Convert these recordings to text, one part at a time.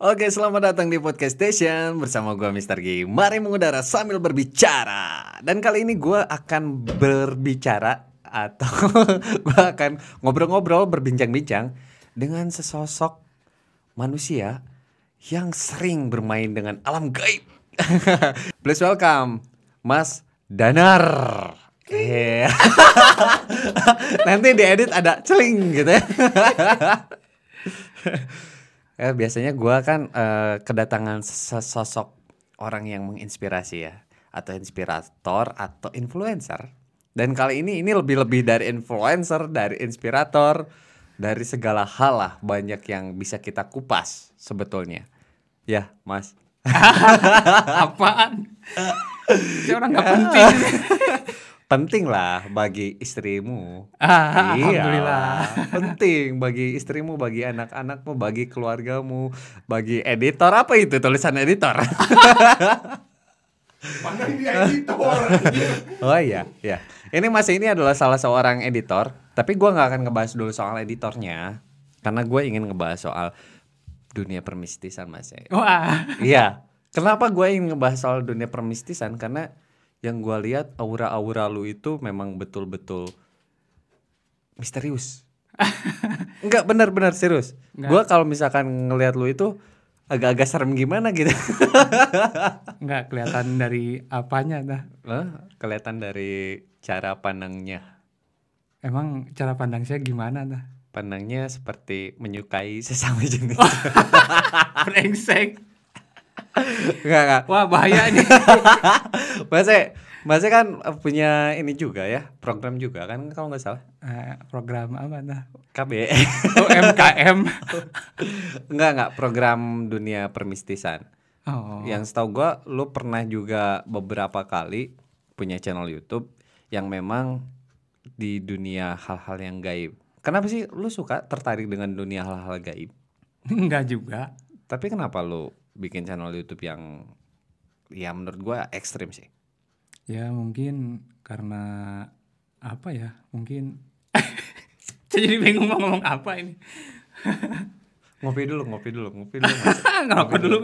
Oke, selamat datang di Podcast Station bersama gue Mr. G. Mari mengudara sambil berbicara. Dan kali ini gue akan berbicara atau gue akan ngobrol-ngobrol, berbincang-bincang dengan sesosok manusia yang sering bermain dengan alam gaib. Please welcome Mas Danar. Eh. Nanti diedit ada celing gitu ya. Ya biasanya gua kan eh, kedatangan sesosok orang yang menginspirasi ya atau inspirator atau influencer dan kali ini ini lebih lebih dari influencer dari inspirator dari segala hal lah banyak yang bisa kita kupas sebetulnya ya mas Apaan? Si orang nggak penting. penting lah bagi istrimu Ah, Iya, Alhamdulillah. penting bagi istrimu, bagi anak-anakmu, bagi keluargamu, bagi editor apa itu tulisan editor? Mana dia editor? oh iya, ya. Ini Mas ini adalah salah seorang editor, tapi gua nggak akan ngebahas dulu soal editornya, karena gue ingin ngebahas soal dunia permistisan Mas. Wah, Iya. Kenapa gue ingin ngebahas soal dunia permistisan? Karena yang gue lihat aura-aura lu itu memang betul-betul misterius. Enggak benar-benar serius. Gue kalau misalkan ngelihat lu itu agak-agak serem gimana gitu. nggak kelihatan dari apanya dah. Hah? Kelihatan dari cara pandangnya. Emang cara pandang saya gimana dah? Pandangnya seperti menyukai sesama jenis. Brengsek. Enggak, enggak. Wah bahaya nih. Masnya, Masnya kan punya ini juga ya, program juga kan kalau nggak salah. Eh, program apa dah? KB. Oh, MKM. Enggak enggak program dunia permistisan. Oh. Yang setahu gua lu pernah juga beberapa kali punya channel YouTube yang memang di dunia hal-hal yang gaib. Kenapa sih lu suka tertarik dengan dunia hal-hal gaib? Enggak juga. Tapi kenapa lu bikin channel YouTube yang ya menurut gua ekstrim sih? Ya mungkin karena apa ya? Mungkin saya jadi bingung mau ngomong apa ini. Ngopi dulu, ngopi dulu, ngopi dulu. Ngerokok dulu.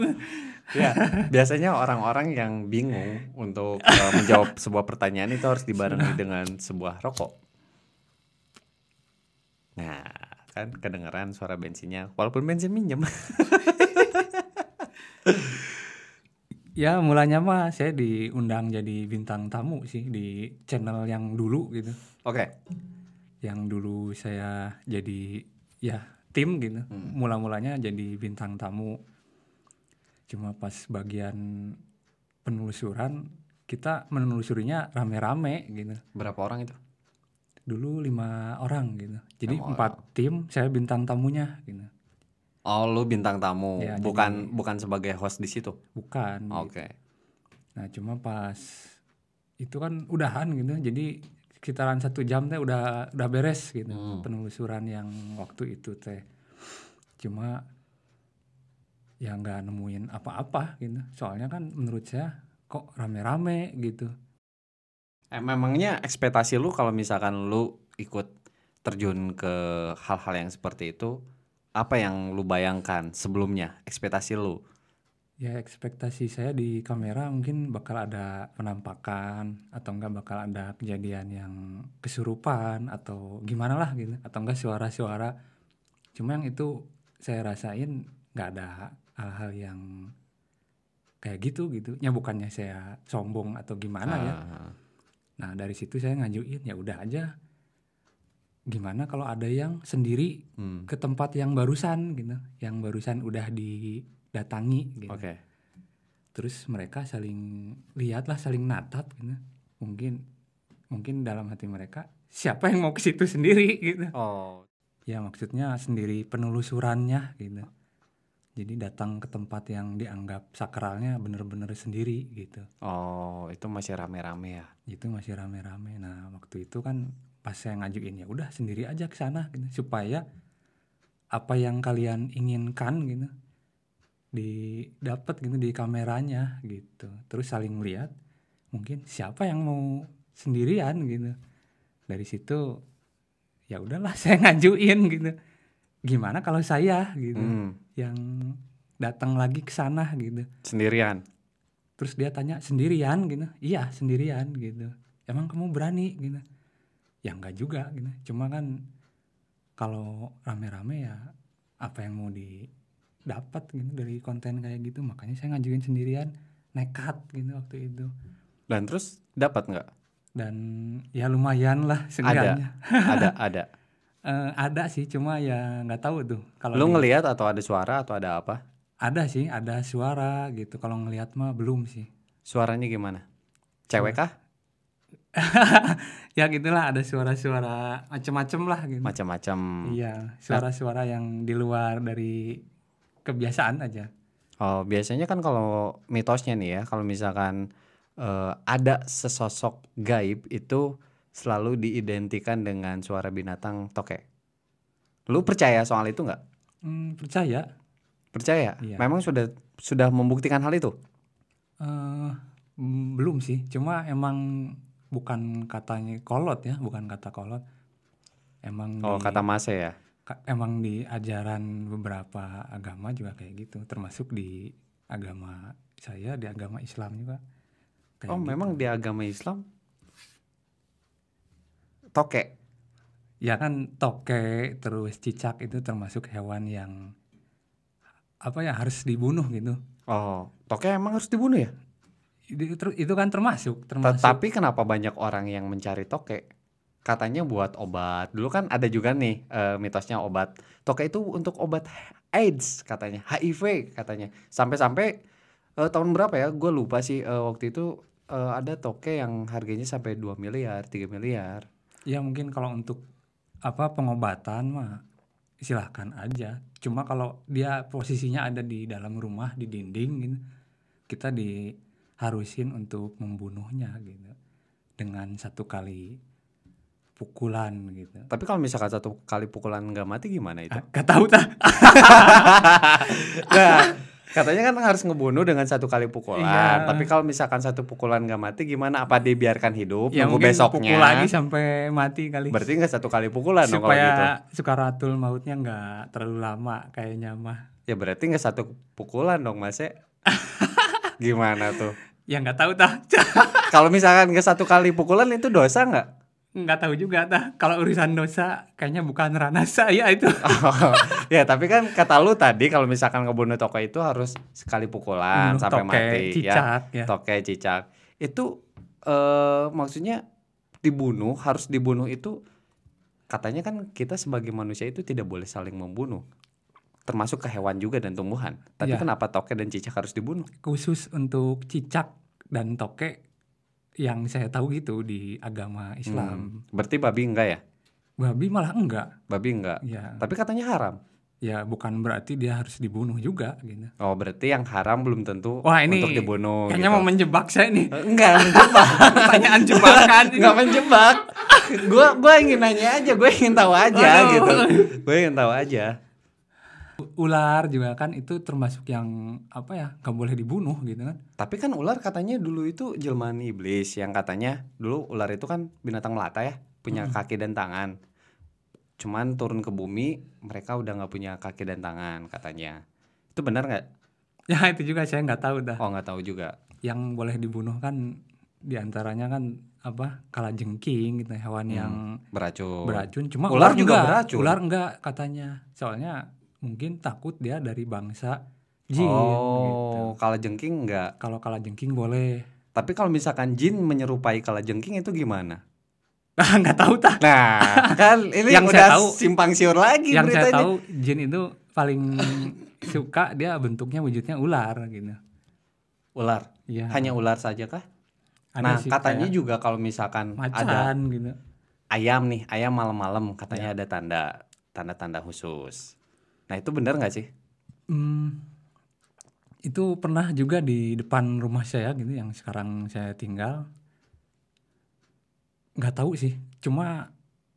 ya, biasanya orang-orang yang bingung untuk uh, menjawab sebuah pertanyaan itu harus dibarengi dengan sebuah rokok. Nah, kan kedengeran suara bensinnya, walaupun bensin minjem. Ya mulanya mah saya diundang jadi bintang tamu sih di channel yang dulu gitu. Oke, Yang dulu saya jadi ya tim gitu. Mula-mulanya jadi bintang tamu. Cuma pas bagian penelusuran kita menelusurinya rame-rame gitu. berapa orang itu? Dulu lima orang gitu. Jadi empat tim, saya bintang tamunya gitu. Oh, lu bintang tamu, Ya, bukan bukan sebagai host di situ. Bukan. gitu. Oke. Nah cuma pas itu kan udahan gitu, jadi sekitaran satu jam teh udah udah beres gitu Hmm. penelusuran yang waktu itu teh. Cuma ya nggak nemuin apa-apa gitu. Soalnya kan menurut saya kok rame-rame gitu. Eh, memangnya ekspektasi lu kalau misalkan lu ikut terjun ke hal-hal yang seperti itu, apa yang lu bayangkan sebelumnya? Ekspektasi lu? Ya ekspektasi saya di kamera mungkin bakal ada penampakan atau enggak bakal ada kejadian yang kesurupan atau gimana lah gitu atau enggak suara-suara. Cuma yang itu saya rasain nggak ada hal-hal yang kayak gitu gitu. Ya bukannya saya sombong atau gimana ya. Ah, Nah dari situ saya ngajuin ya udah aja. Gimana kalau ada yang sendiri hmm, ke tempat yang barusan gitu, yang barusan udah didatangi gitu. Oke. terus mereka saling lihat lah saling natap gitu. Mungkin mungkin dalam hati mereka siapa yang mau ke situ sendiri gitu. Oh, ya maksudnya sendiri penelusurannya gitu. Jadi datang ke tempat yang dianggap sakralnya bener-bener sendiri gitu. Oh, itu masih rame-rame ya. itu masih rame-rame. Nah waktu itu kan pas saya ngajuin ya udah sendiri aja ke sana gitu. Supaya apa yang kalian inginkan gitu didapat gitu di kameranya gitu. Terus saling melihat mungkin siapa yang mau sendirian gitu. Dari situ ya udahlah saya ngajuin gitu. Gimana kalau saya gitu Hmm. yang datang lagi ke sana gitu. Sendirian. terus dia tanya sendirian? gitu. Iya sendirian gitu. Emang kamu berani? gitu ya enggak juga gitu cuma kan kalau rame-rame ya apa yang mau didapat gitu dari konten kayak gitu makanya saya ngajuin sendirian nekat gitu waktu itu Dan terus dapat nggak? dan ya lumayan lah Ada, seenggaknya ada, ada. Eh, ada sih cuma ya nggak tahu tuh kalau Lu di- ngelihat atau ada suara atau ada apa? ada sih ada suara gitu kalau ngelihat mah belum sih Suaranya gimana? Cewek kah? ya gitulah ada suara-suara macem-macem lah gitu Macam-macam. iya suara-suara yang di luar dari kebiasaan aja Oh, biasanya kan kalau mitosnya nih ya, kalau misalkan eh, ada sesosok gaib itu selalu diidentikan dengan suara binatang tokek. Lu percaya soal itu nggak? Hmm, percaya Percaya? Iya. Memang sudah sudah membuktikan hal itu? Mm, belum sih cuma emang bukan katanya kolot ya bukan kata kolot emang Oh, di- kata Mase ya. ka- emang di ajaran beberapa agama juga kayak gitu termasuk di agama saya di agama Islam juga kayak Oh, gitu. memang di agama Islam tokek. ya kan toke terus cicak itu termasuk hewan yang apa ya harus dibunuh gitu Oh, tokek emang harus dibunuh ya? Itu, kan termasuk termasuk Tapi kenapa banyak orang yang mencari tokek? Katanya buat obat. Dulu kan ada juga nih eh, mitosnya obat. Tokek itu untuk obat AIDS katanya, HIV katanya. Sampai-sampai eh, tahun berapa ya? Gue lupa sih eh, waktu itu eh, ada tokek yang harganya sampai 2 miliar, 3 miliar. ya mungkin kalau untuk apa pengobatan mah silahkan aja cuma kalau dia posisinya ada di dalam rumah di dinding gitu kita diharusin untuk membunuhnya gitu dengan satu kali pukulan gitu Tapi kalau misalkan satu kali pukulan nggak mati gimana itu? Ah, gak tahu tah Nah, katanya kan harus ngebunuh dengan satu kali pukulan. Iya. Tapi kalau misalkan satu pukulan nggak mati gimana? Apa dibiarkan hidup ya nunggu besoknya? pukul lagi sampai mati kali Berarti nggak satu kali pukulan dong kalau supaya gitu. sukaratul mautnya nggak terlalu lama kayaknya mah Ya berarti nggak satu pukulan dong mas ya? Gimana tuh? ya nggak tahu tah Kalau misalkan nggak satu kali pukulan itu dosa nggak? nggak tahu juga tah kalau urusan dosa kayaknya bukan ranah saya itu ya tapi kan kata lu tadi kalau misalkan ngebunuh toko itu harus sekali pukulan Bunuh sampai toke, mati cicak, ya. ya. Toke cicak. Itu eh maksudnya dibunuh harus dibunuh itu katanya kan kita sebagai manusia itu tidak boleh saling membunuh. Termasuk ke hewan juga dan tumbuhan. Tapi Ya. kenapa toke dan cicak harus dibunuh? khusus untuk cicak dan toke yang saya tahu gitu di agama Islam Hmm, Berarti babi enggak ya? babi malah enggak Babi enggak. ya Tapi katanya haram. ya bukan berarti dia harus dibunuh juga gitu Oh, berarti yang haram belum tentu Wah, ini untuk dibunuh. kayaknya gitu. mau menjebak saya nih Eh, Enggak menjebak. pertanyaan jebakan Enggak menjebak. Gua gua ingin nanya aja, gue ingin tahu aja Aduh. gitu. Gue ingin tahu aja. Ular juga kan itu termasuk yang apa ya nggak boleh dibunuh gitu kan Tapi kan ular katanya dulu itu jelmaan iblis yang katanya dulu ular itu kan binatang melata ya, punya kaki dan tangan. Cuman turun ke bumi mereka udah nggak punya kaki dan tangan katanya. Itu benar nggak? ya itu juga saya nggak tahu dah Oh nggak tahu juga. yang boleh dibunuh kan di antaranya kan apa kalajengking gitu hewan yang Beracun. beracun cuma Ular ular, juga enggak. beracun. ular enggak katanya soalnya mungkin takut dia dari bangsa jin gitu. oh, kalau jengking nggak. kalau kalajengking boleh Tapi kalau misalkan jin menyerupai kalajengking itu gimana? ah nggak tahu tak Nah, kan ini Yang udah saya tahu- simpang siur lagi yang saya beritanya. tahu jin itu paling suka dia bentuknya wujudnya ular gitu Ular. Iya. Hanya ular saja kah? Ada nah, sih katanya juga kalau misalkan macan ada gitu ayam nih, ayam malam-malam Ya. katanya ada tanda tanda-tanda khusus. Nah, itu benar nggak sih? Hmm, itu pernah juga di depan rumah saya gitu yang sekarang saya tinggal nggak tahu sih cuma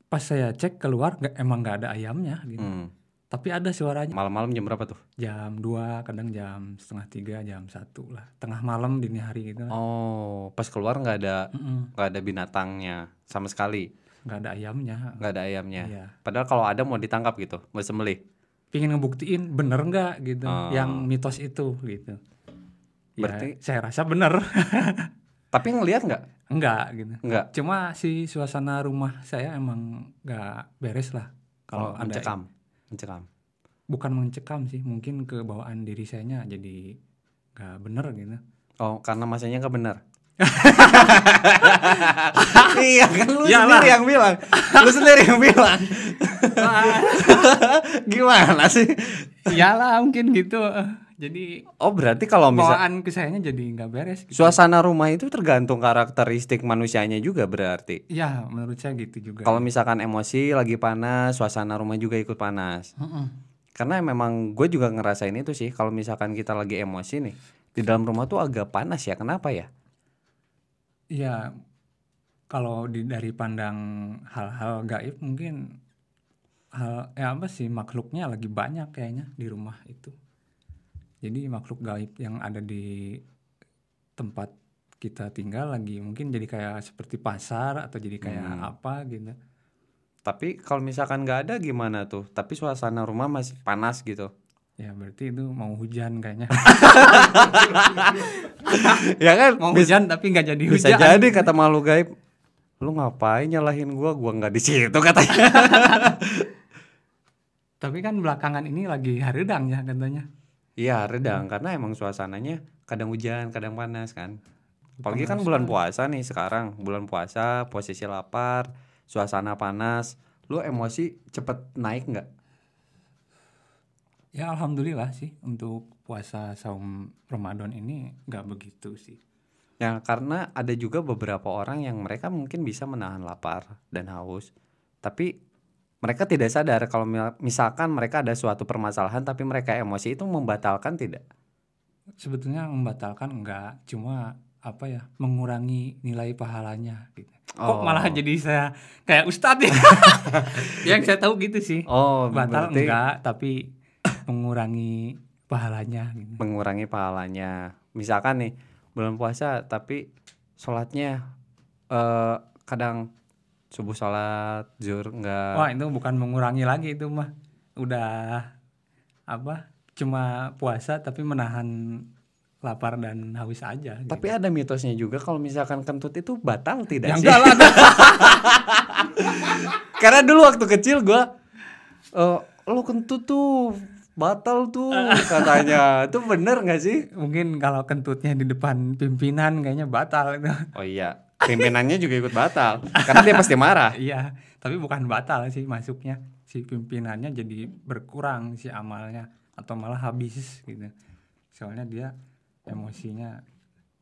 pas saya cek keluar nggak emang nggak ada ayamnya gitu Hmm. tapi ada suaranya Malam-malam jam berapa tuh? jam 2 kadang jam setengah tiga jam satu lah tengah malam dini hari gitu Oh, pas keluar nggak ada nggak ada binatangnya sama sekali, nggak ada ayamnya nggak ada ayamnya. Iya. Padahal kalau ada mau ditangkap gitu, mau sembelih. Pingin ngebuktiin bener nggak gitu Oh. yang mitos itu gitu. Ya, Berarti- saya rasa bener Tapi ngelihat nggak? enggak gitu. Nggak. Cuma si suasana rumah saya emang nggak beres lah Kalau kalau ada mencekam, mencekam. bukan mencekam sih mungkin kebawaan diri saya jadi nggak bener gitu. Oh, karena masanya nggak benar. iya kan lu Iyalah. sendiri yang bilang. Lu sendiri yang bilang. Gimana sih? Iyalah mungkin gitu. Jadi Oh, berarti kalau misal bawaan ke sayanya jadi nggak beres. Gitu. suasana rumah itu tergantung karakteristik manusianya juga berarti. Ya menurut saya gitu juga. Kalau misalkan emosi lagi panas, suasana rumah juga ikut panas. Mm-mm. Karena memang gue juga ngerasain itu sih. Kalau misalkan kita lagi emosi nih, di dalam rumah tuh agak panas ya. Kenapa ya? Iya, kalau di dari pandang hal-hal gaib mungkin hal ya apa sih makhluknya lagi banyak kayaknya di rumah itu. Jadi makhluk gaib yang ada di tempat kita tinggal lagi mungkin jadi kayak seperti pasar atau jadi kayak Hmm. apa gitu. Tapi kalau misalkan nggak ada gimana tuh? Tapi suasana rumah masih panas gitu. Ya berarti itu mau hujan kayaknya. ya kan? mau Bisa, hujan tapi nggak jadi bisa hujan. jadi kata makhluk gaib. Lu ngapain nyalahin gua? Gua nggak di situ katanya. Tapi kan belakangan ini lagi haredang ya katanya. Iya, redang karena emang suasananya kadang hujan, kadang panas kan. Apalagi kan bulan puasa nih sekarang, bulan puasa, posisi lapar, suasana panas, lu emosi cepet naik nggak? Ya alhamdulillah sih untuk puasa saum Ramadan ini nggak begitu sih. Ya karena ada juga beberapa orang yang mereka mungkin bisa menahan lapar dan haus, tapi mereka tidak sadar kalau misalkan mereka ada suatu permasalahan tapi mereka emosi itu membatalkan tidak? Sebetulnya membatalkan enggak, cuma apa ya mengurangi nilai pahalanya gitu. Oh. Kok malah jadi saya kayak ustadz ya? yang saya tahu gitu sih. Oh, Batal berarti enggak, tapi mengurangi pahalanya gitu. mengurangi pahalanya. Misalkan nih bulan puasa tapi sholatnya eh kadang subuh sholat zuhur enggak. Wah, itu bukan mengurangi lagi itu mah. Udah apa? Cuma puasa tapi menahan lapar dan haus aja. gitu. Tapi ada mitosnya juga kalau misalkan kentut itu batal tidak yang sih? enggak lah. Karena dulu waktu kecil gua eh lo kentut tuh batal tuh katanya. Itu bener nggak sih? Mungkin kalau kentutnya di depan pimpinan kayaknya batal itu. Oh iya, pimpinannya juga ikut batal karena dia pasti marah. Iya, tapi bukan batal sih masuknya. Si pimpinannya jadi berkurang si amalnya atau malah habis gitu. Soalnya dia emosinya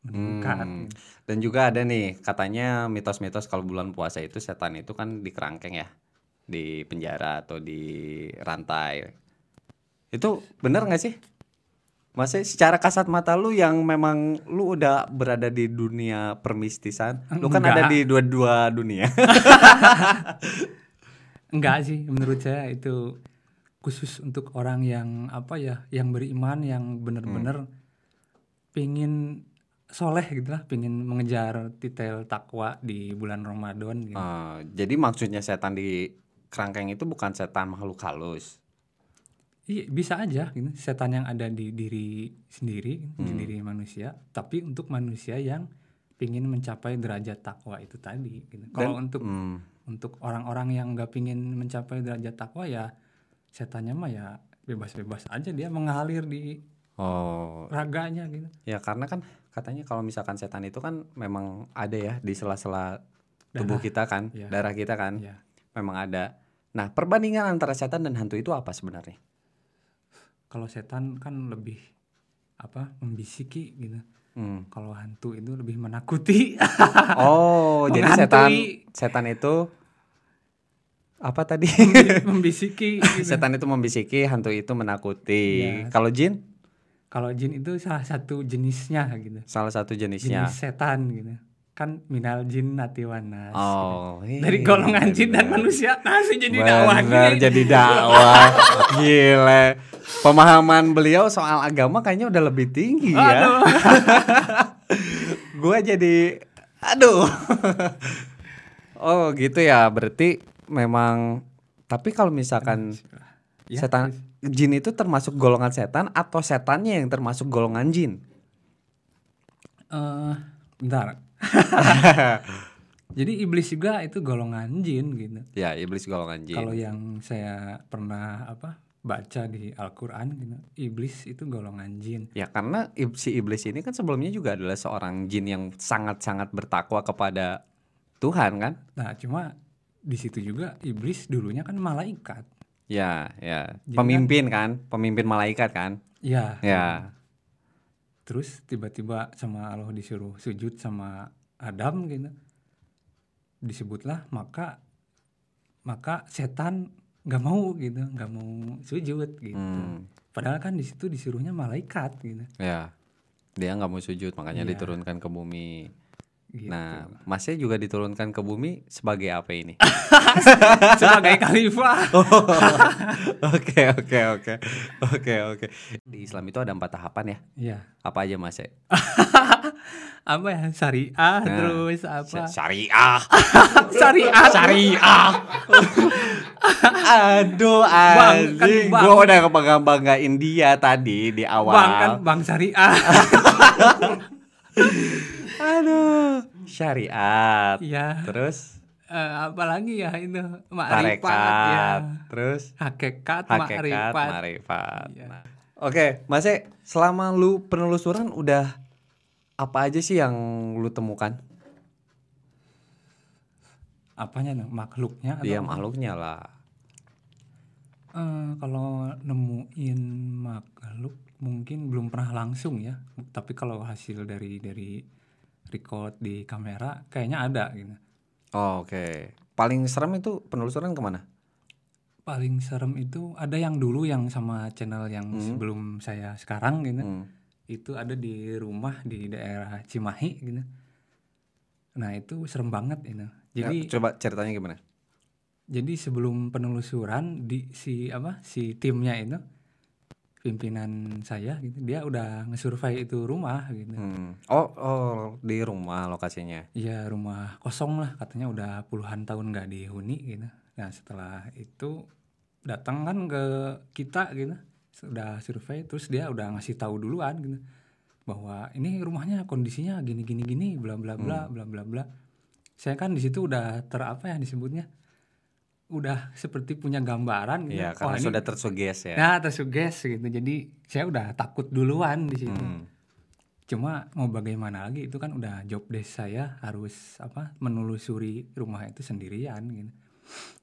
meningkat. Hmm. gitu. Dan juga ada nih katanya mitos-mitos kalau bulan puasa itu setan itu kan di kerangkeng ya, di penjara atau di rantai. Itu bener nggak sih? Maksudnya secara kasat mata lu yang memang lu udah berada di dunia permistisan, lu kan ada di dua-dua dunia. Enggak sih, menurut saya itu khusus untuk orang yang apa ya, yang beriman, yang bener-bener pingin soleh gitu lah, pingin mengejar titel takwa di bulan Ramadan gitu. Eh, jadi maksudnya setan di kerangkeng itu bukan setan makhluk halus. Iya bisa aja gitu setan yang ada di diri sendiri di diri manusia tapi untuk manusia yang pingin mencapai derajat takwa itu tadi gitu. Kalau untuk Hmm. untuk orang-orang yang nggak pingin mencapai derajat takwa ya setannya mah ya bebas-bebas aja dia mengalir di Oh, raganya gitu. Ya karena kan katanya kalau misalkan setan itu kan memang ada ya di sela-sela tubuh kita kan, Iya. darah kita kan, Ya. memang ada. Nah perbandingan antara setan dan hantu itu apa sebenarnya? Kalau setan kan lebih apa membisiki gitu. Hmm. Kalau hantu itu lebih menakuti. Oh jadi setan setan itu apa tadi? membisiki gitu. setan itu membisiki, hantu itu menakuti. Iya. Kalau jin Kalau jin itu salah satu jenisnya gitu. salah satu jenisnya. Jenis setan gitu. Kan minal jin nati wanas. Oh, Dari iya, golongan jin dan bener. manusia masih jadi dakwah Benar jadi dakwah. Gile. Pemahaman beliau soal agama kayaknya udah lebih tinggi ya. Aduh. Gua jadi aduh. oh, gitu ya. Berarti memang tapi kalau misalkan Ya, setan jin itu termasuk golongan setan atau setannya yang termasuk golongan jin? eh bentar. Jadi iblis juga itu golongan jin gitu. Ya, iblis golongan jin. Kalau yang saya pernah apa baca di Al-Qur'an gitu, iblis itu golongan jin. Ya karena si iblis ini kan sebelumnya juga adalah seorang jin yang sangat-sangat bertakwa kepada Tuhan kan? Nah, cuma di situ juga iblis dulunya kan malaikat. Ya, ya. Jadi Pemimpin kan, pemimpin malaikat kan? Ya. Ya. Terus tiba-tiba sama Allah disuruh sujud sama Adam gitu. Disebutlah maka maka setan nggak mau gitu, nggak mau sujud gitu. Hmm, Padahal kan di situ disuruhnya malaikat gitu. ya. Dia nggak mau sujud, makanya Iya. diturunkan ke bumi. Gitu. Nah, Masnya juga diturunkan ke bumi sebagai apa ini? sebagai khalifah. Oke, oke, oke. Oke, oke. Di Islam itu ada empat tahapan ya? Iya. Apa aja Mas? Apa ya? Syariah terus apa? Syariah. Syariah. Syariah. Aduh, Bang, kan. Gua udah kebangga-banggain dia tadi di awal. Bang kan bang syariah. Aduh, syariat. Iya. Terus Eh, apalagi ya itu makrifat ya. Terus Hakikat, hakikat, makrifat. marifat. Iya. Nah, Oke, Mas, E, selama lu penelusuran udah apa aja sih yang lu temukan? Apanya nih? Makhluknya apa? makhluknya lah. Eh, kalau nemuin makhluk mungkin belum pernah langsung ya. Tapi kalau hasil dari dari record di kamera kayaknya ada gitu. Oh, Oke. Paling serem itu penelusuran ke mana? Paling serem itu ada yang dulu yang sama channel yang sebelum saya sekarang gitu. Hmm. Itu ada di rumah di daerah Cimahi gitu. Nah, itu serem banget itu. Jadi Ya, coba ceritanya gimana? jadi sebelum penelusuran di si apa si timnya itu pimpinan saya gitu. Dia udah ngesurvey itu rumah gitu. Hmm. Oh, oh, di rumah lokasinya. ya rumah kosong lah. Katanya udah puluhan tahun nggak dihuni gitu. Nah setelah itu datang kan ke kita gitu. Sudah survei terus dia udah ngasih tahu duluan gitu. Bahwa ini rumahnya kondisinya gini gini gini bla bla bla bla bla bla. Saya kan di situ udah ter apa ya disebutnya udah seperti punya gambaran gitu Iya, Wah, karena ini sudah tersuges ya. Nah, tersuges gitu. Jadi saya udah takut duluan di situ. Hmm. Cuma mau bagaimana lagi itu kan udah job desk saya harus apa menelusuri rumah itu sendirian gitu.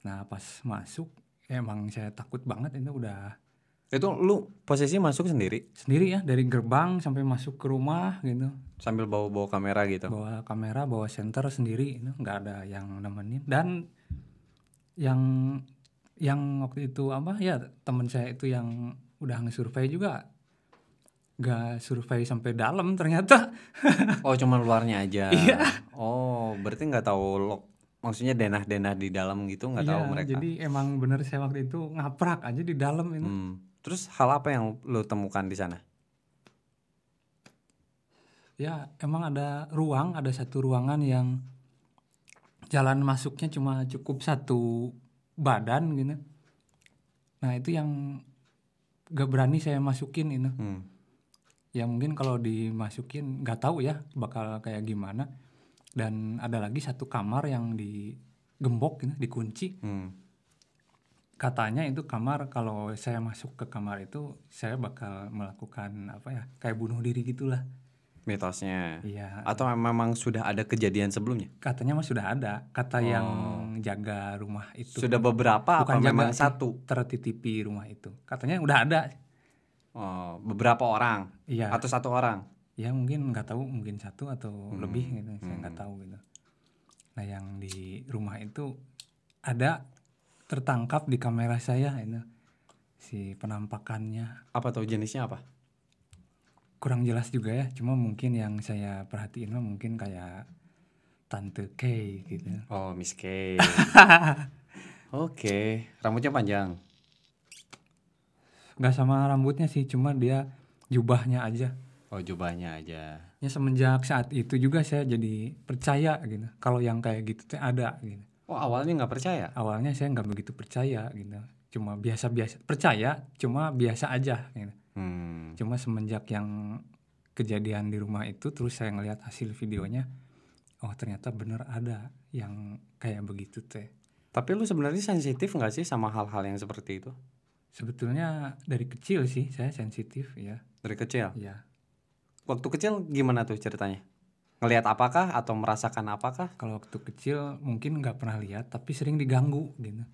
Nah, pas masuk emang saya takut banget itu udah Itu lu posisi masuk sendiri sendiri ya dari gerbang sampai masuk ke rumah gitu. sambil bawa-bawa kamera gitu. Bawa kamera, bawa center sendiri itu nggak ada yang nemenin dan yang yang waktu itu apa ya teman saya itu yang udah ngesurvey juga nggak survei sampai dalam ternyata Oh, cuma luarnya aja. Iya. Oh, berarti nggak tahu lo maksudnya denah-denah di dalam gitu nggak tahu Iya, mereka. jadi emang bener saya waktu itu ngaprak aja di dalam ini Hmm. Terus hal apa yang lu temukan di sana? ya emang ada ruang ada satu ruangan yang jalan masuknya cuma cukup satu badan gitu. Nah itu yang gak berani saya masukin itu. Hmm. ya mungkin kalau dimasukin nggak tahu ya bakal kayak gimana. Dan ada lagi satu kamar yang digembok gitu dikunci. Hmm. katanya itu kamar kalau saya masuk ke kamar itu saya bakal melakukan apa ya kayak bunuh diri gitulah Mitosnya. iya. Atau memang sudah ada kejadian sebelumnya? katanya mah sudah ada. Kata yang jaga rumah itu Sudah beberapa apa Bukan jaga, memang satu? tertitipi rumah itu. Katanya udah ada. Oh, beberapa orang? Iya. Atau satu orang? ya mungkin nggak tahu mungkin satu atau Hmm, lebih gitu. Saya nggak tahu gitu. Nah yang di rumah itu ada tertangkap di kamera saya itu si penampakannya. Apa tahu jenisnya apa? Kurang jelas juga ya cuma mungkin yang saya perhatiin mah mungkin kayak tante K gitu Oh, Miss K. Oke, rambutnya panjang. nggak sama rambutnya sih cuma dia jubahnya aja Oh, jubahnya aja. ya semenjak saat itu juga saya jadi percaya gitu kalau yang kayak gitu teh ada gitu Oh, awalnya nggak percaya. awalnya saya nggak begitu percaya gitu cuma biasa-biasa percaya cuma biasa aja gitu. Hmm. cuma semenjak yang kejadian di rumah itu terus saya ngelihat hasil videonya oh ternyata bener ada yang kayak begitu teh Tapi lu sebenarnya sensitif nggak sih sama hal-hal yang seperti itu sebetulnya dari kecil sih saya sensitif ya dari kecil? ya Waktu kecil gimana tuh ceritanya? Ngelihat apakah atau merasakan apakah? kalau waktu kecil mungkin nggak pernah lihat tapi sering diganggu gitu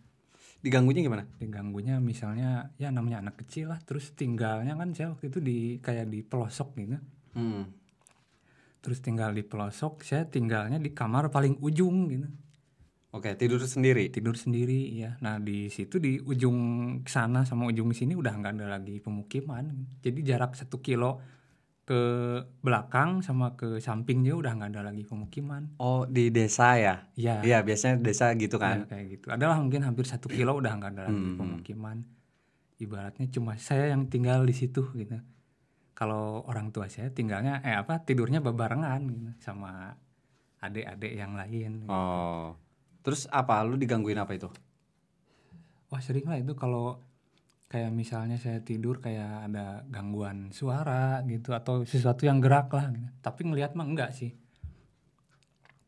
Diganggunya gimana? diganggunya misalnya ya namanya anak kecil lah terus tinggalnya kan saya waktu itu di kayak di pelosok gitu Hmm. terus tinggal di pelosok saya tinggalnya di kamar paling ujung gitu Oke, tidur sendiri. tidur sendiri ya nah di situ di ujung sana sama ujung sini udah nggak ada lagi pemukiman jadi jarak satu kilo ke belakang sama ke sampingnya udah nggak ada lagi pemukiman Oh, di desa ya? ya Iya, biasanya desa gitu ya, kan. kayak gitu adalah mungkin hampir satu kilo udah nggak ada lagi Hmm. pemukiman ibaratnya cuma saya yang tinggal di situ gitu kalau orang tua saya tinggalnya eh apa tidurnya bebarengan gitu sama adik-adik yang lain Oh. Terus apa? Lu digangguin apa itu? Wah sering lah itu kalau kayak misalnya saya tidur kayak ada gangguan suara gitu atau sesuatu yang gerak lah gitu. Tapi ngelihat mah enggak sih.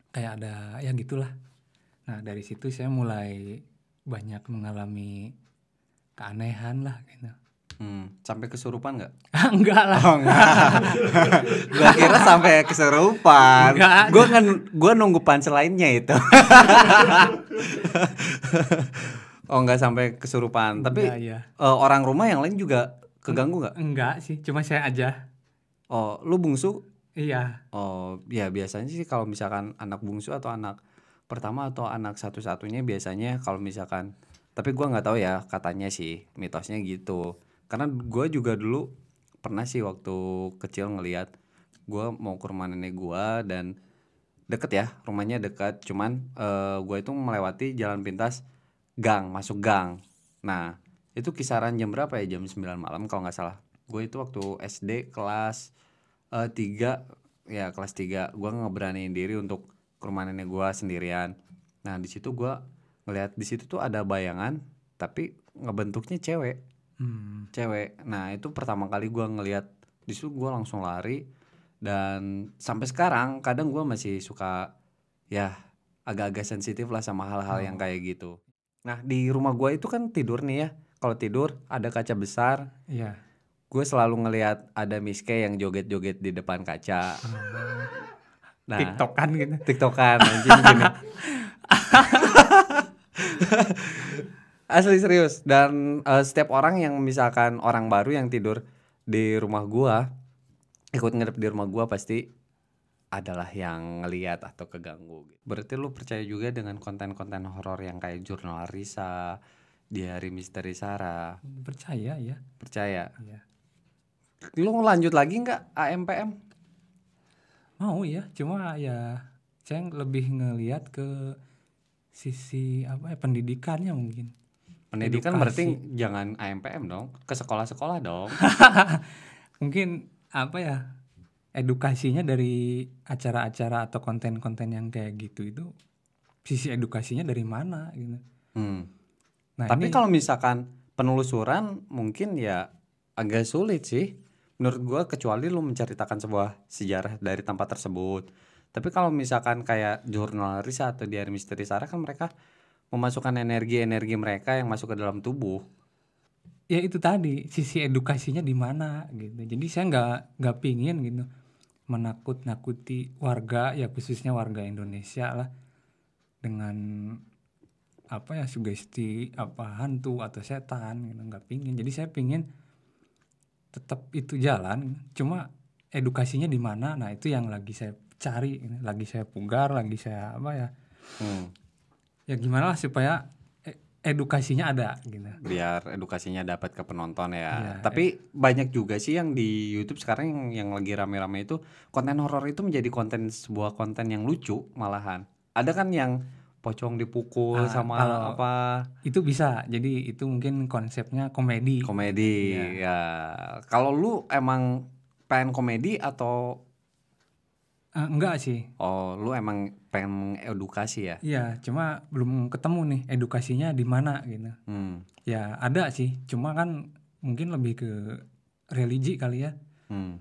Kayak ada ya gitulah. Nah dari situ saya mulai banyak mengalami keanehan lah gitu. Hmm, sampai kesurupan nggak? enggak lah. Oh enggak. gua kira sampai kesurupan. Enggak. Gua kan gua nunggu punchline-nya itu. oh enggak sampai kesurupan. Tapi Enggak, ya. eh, orang rumah yang lain juga keganggu nggak? Enggak sih, cuma saya aja. Oh, lu bungsu? Iya. Oh, ya biasanya sih kalau misalkan anak bungsu atau anak pertama atau anak satu-satunya biasanya kalau misalkan tapi gua nggak tahu ya katanya sih mitosnya gitu. Karena gua juga dulu pernah sih waktu kecil ngelihat gua mau ke rumah nenek gua dan deket ya rumahnya dekat cuman eh, gua itu melewati jalan pintas gang masuk gang. Nah itu kisaran jam berapa ya? Jam 9 malam kalau nggak salah. Gue itu waktu SD kelas eh, tiga. Ya kelas 3 gua ngeberaniin diri untuk ke rumah nenek gua sendirian. Nah di situ gua ngeliat di situ tuh ada bayangan tapi ngebentuknya cewek. Hmm. cewek. Nah itu pertama kali gua ngeliat. Di situ gua langsung lari dan sampai sekarang kadang gua masih suka ya agak-agak sensitif lah sama hal-hal yang kayak gitu nah di rumah gua itu kan tidur nih ya. Kalau tidur ada kaca besar. Iya. gue selalu ngelihat ada Miske yang joget-joget di depan kaca. Nah TikTok kan gitu. tiktokan anjing gini. Asli serius. Dan eh, setiap orang yang misalkan orang baru yang tidur di rumah gua ikut nginep di rumah gua pasti adalah yang ngeliat atau keganggu gitu. Berarti lu percaya juga dengan konten-konten horor yang kayak jurnal Risa, diari misteri Sarah. Percaya ya. Percaya. Iya. Lu lanjut lagi nggak AMPM? Mau ya, cuma ya saya lebih ngelihat ke sisi apa ya pendidikannya mungkin. Pendidikan Edukasi. berarti jangan AMPM dong, ke sekolah-sekolah dong. Mungkin apa ya edukasinya dari acara-acara atau konten-konten yang kayak gitu itu sisi edukasinya dari mana gitu. Hmm. Nah, Tapi ini kalau misalkan penelusuran mungkin ya agak sulit sih. Menurut gua kecuali lu menceritakan sebuah sejarah dari tempat tersebut. Tapi kalau misalkan kayak jurnal Risa atau diari misteri Sarah kan mereka memasukkan energi-energi mereka yang masuk ke dalam tubuh. ya itu tadi sisi edukasinya di mana gitu. Jadi saya nggak nggak pingin gitu menakut-nakuti warga ya khususnya warga Indonesia lah dengan apa ya sugesti apa hantu atau setan gitu nggak pingin. Jadi saya pingin tetap itu jalan cuma edukasinya di mana nah itu yang lagi saya cari lagi saya pugar lagi saya apa ya Hmm. ya gimana lah supaya edukasinya ada gitu Biar edukasinya dapat ke penonton ya. Iya, Tapi banyak juga sih yang di YouTube sekarang yang, yang lagi rame-rame itu konten horor itu menjadi konten sebuah konten yang lucu malahan. Ada kan yang pocong dipukul Ah, sama kalau- apa itu bisa jadi itu mungkin konsepnya komedi komedi Iya. ya kalau lu emang pengen komedi atau Eh, enggak sih. Oh, lu emang pengen edukasi ya? Iya, cuma belum ketemu nih edukasinya di mana gitu. Hmm. Ya ada sih, cuma kan mungkin lebih ke religi kali ya. Hmm.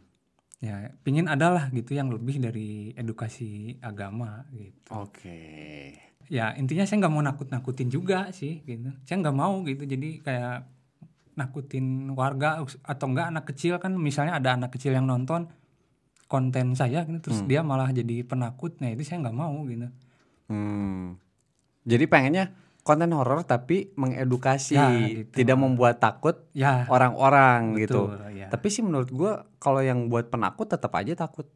Ya, pingin adalah gitu yang lebih dari edukasi agama gitu. Oke. Ya intinya saya nggak mau nakut-nakutin juga sih gitu. Saya nggak mau gitu, jadi kayak nakutin warga atau enggak anak kecil kan misalnya ada anak kecil yang nonton konten saya gitu terus dia malah jadi penakut nah itu saya nggak mau gitu Hmm. Jadi pengennya konten horor tapi mengedukasi, Ya, gitu. tidak membuat takut ya orang-orang gitu. betul ya Tapi sih menurut gua kalau yang buat penakut tetap aja takut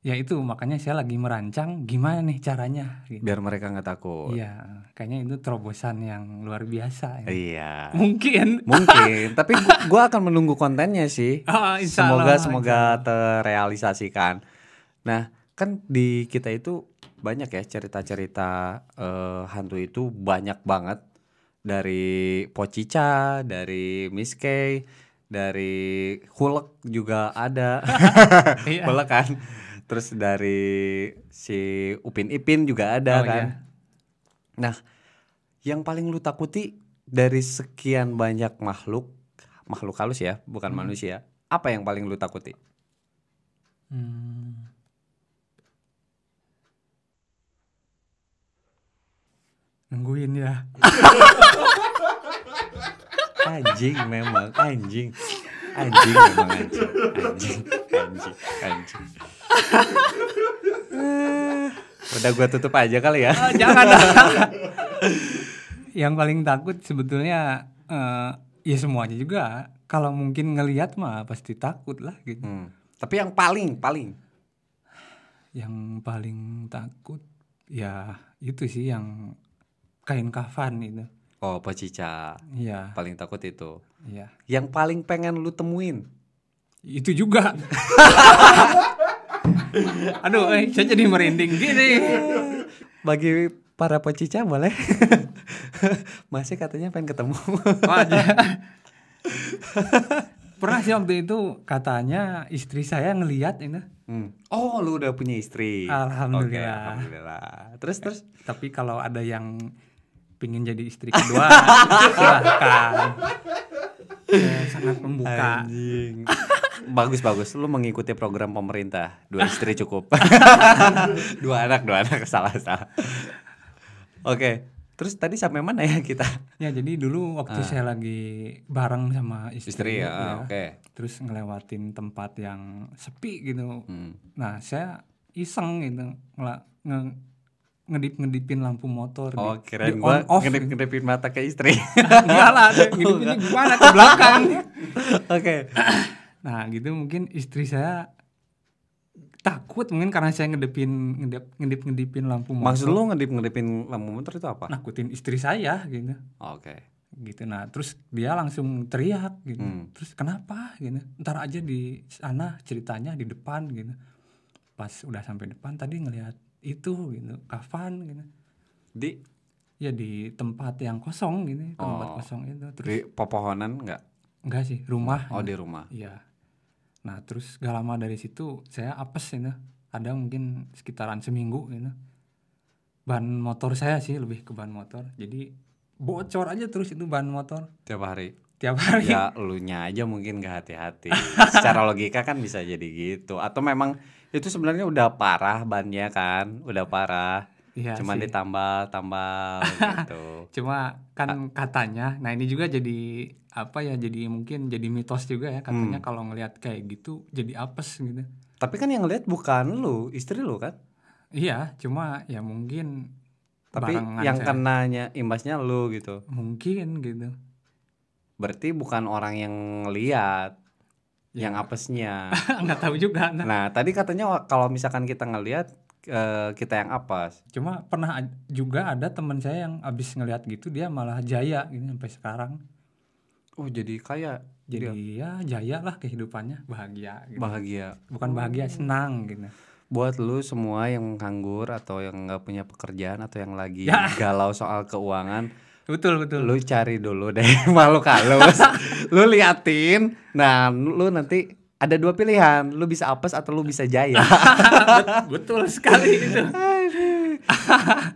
ya itu makanya saya lagi merancang gimana nih caranya gitu. biar mereka nggak takut. iya kayaknya itu terobosan yang luar biasa ya. Iya. mungkin Mungkin, tapi gua, gua akan menunggu kontennya sih. Ah, insya Semoga Allah, semoga terrealisasikan. Nah, kan di kita itu banyak ya cerita-cerita eh, hantu itu banyak banget dari Pocica, dari Miss Kay, dari Hulk juga ada. Iya. Hulk kan. Terus dari si Upin Ipin juga ada Oh, kan. iya. Nah, yang paling lu takuti dari sekian banyak makhluk, makhluk halus ya, bukan manusia. Apa yang paling lu takuti? Hmm. nungguin ya Anjing memang, anjing. Anjing memang anjing. Anjing, anjing, anjing. Udah gua tutup aja kali ya. Ah, jangan yang paling takut sebetulnya eh, ya semuanya juga kalau mungkin ngelihat mah pasti takut lah gitu Hmm. Tapi yang paling, paling. yang paling takut ya itu sih yang kain kafan itu Oh, Pocica. iya Paling takut itu. Iya Yang paling pengen lu temuin. itu juga aduh eh, saya jadi merinding gini Bagi para pecica boleh. Masih katanya pengen ketemu. Wajar. pernah sih waktu itu katanya istri saya ngelihat ini Hmm. Oh, lu udah punya istri. Alhamdulillah. Oke, alhamdulillah. Terus terus tapi kalau ada yang pingin jadi istri kedua silahkan Saya sangat membuka anjing. bagus bagus. Lu mengikuti program pemerintah. Dua istri cukup. dua anak, dua anak salah salah. Oke. Terus tadi sampai mana ya kita? ya jadi dulu waktu saya lagi bareng sama istri, Istri ya. Oke. terus ngelewatin tempat yang sepi gitu Hmm. nah saya iseng gitu ngela- nge ngedip ngedipin lampu motor Oh, di- kirain di gua on off ngedip-ngedipin mata ke istri. enggak lah ngedipinnya gimana ke belakang Oke. nah gitu mungkin istri saya takut mungkin karena saya ngedipin ngedip ngedip ngedipin lampu motor Maksud lu ngedip-ngedipin lampu motor itu apa? nakutin istri saya gitu Oke. gitu nah terus dia langsung teriak gitu Hmm. terus kenapa gitu ntar aja di sana ceritanya di depan gitu pas udah sampai depan tadi ngelihat itu gitu. Kafan gitu. Di? Ya di tempat yang kosong gitu. Tempat Oh. kosong itu. Terus di pepohonan enggak? enggak sih rumah. Oh, di rumah. iya. Nah terus gak lama dari situ saya apes gitu. Ada mungkin sekitaran seminggu gitu. Ban motor saya sih lebih ke ban motor. Jadi bocor aja terus itu ban motor. Tiap hari. tiap hari. Ya elunya aja mungkin gak hati-hati. Secara logika kan bisa jadi gitu. Atau memang itu sebenarnya udah parah bannya kan udah parah Iya cuman sih. ditambal tambal gitu Cuma kan katanya, nah ini juga jadi apa ya? Jadi mungkin jadi mitos juga ya katanya Hmm. kalau ngelihat kayak gitu jadi apes gitu. tapi kan yang lihat bukan lu istri lu kan Iya, cuma ya mungkin tapi yang saya. kenanya imbasnya lu gitu mungkin gitu. berarti bukan orang yang ngeliat Ya. Yang apesnya Nggak tahu juga. Nah. nah tadi katanya kalau misalkan kita ngeliat eh, kita yang apes Cuma pernah juga ada teman saya yang abis ngelihat gitu dia malah jaya gitu sampai sekarang. oh jadi kayak Jadi ya jaya lah kehidupannya, bahagia gitu. bahagia Bukan bahagia, senang gitu. buat lu semua yang nganggur atau yang nggak punya pekerjaan atau yang lagi Ya. galau soal keuangan Betul, betul. lu cari dulu deh makhluk halus lu liatin nah lu nanti ada dua pilihan, lu bisa apes atau lu bisa jaya. Betul sekali itu.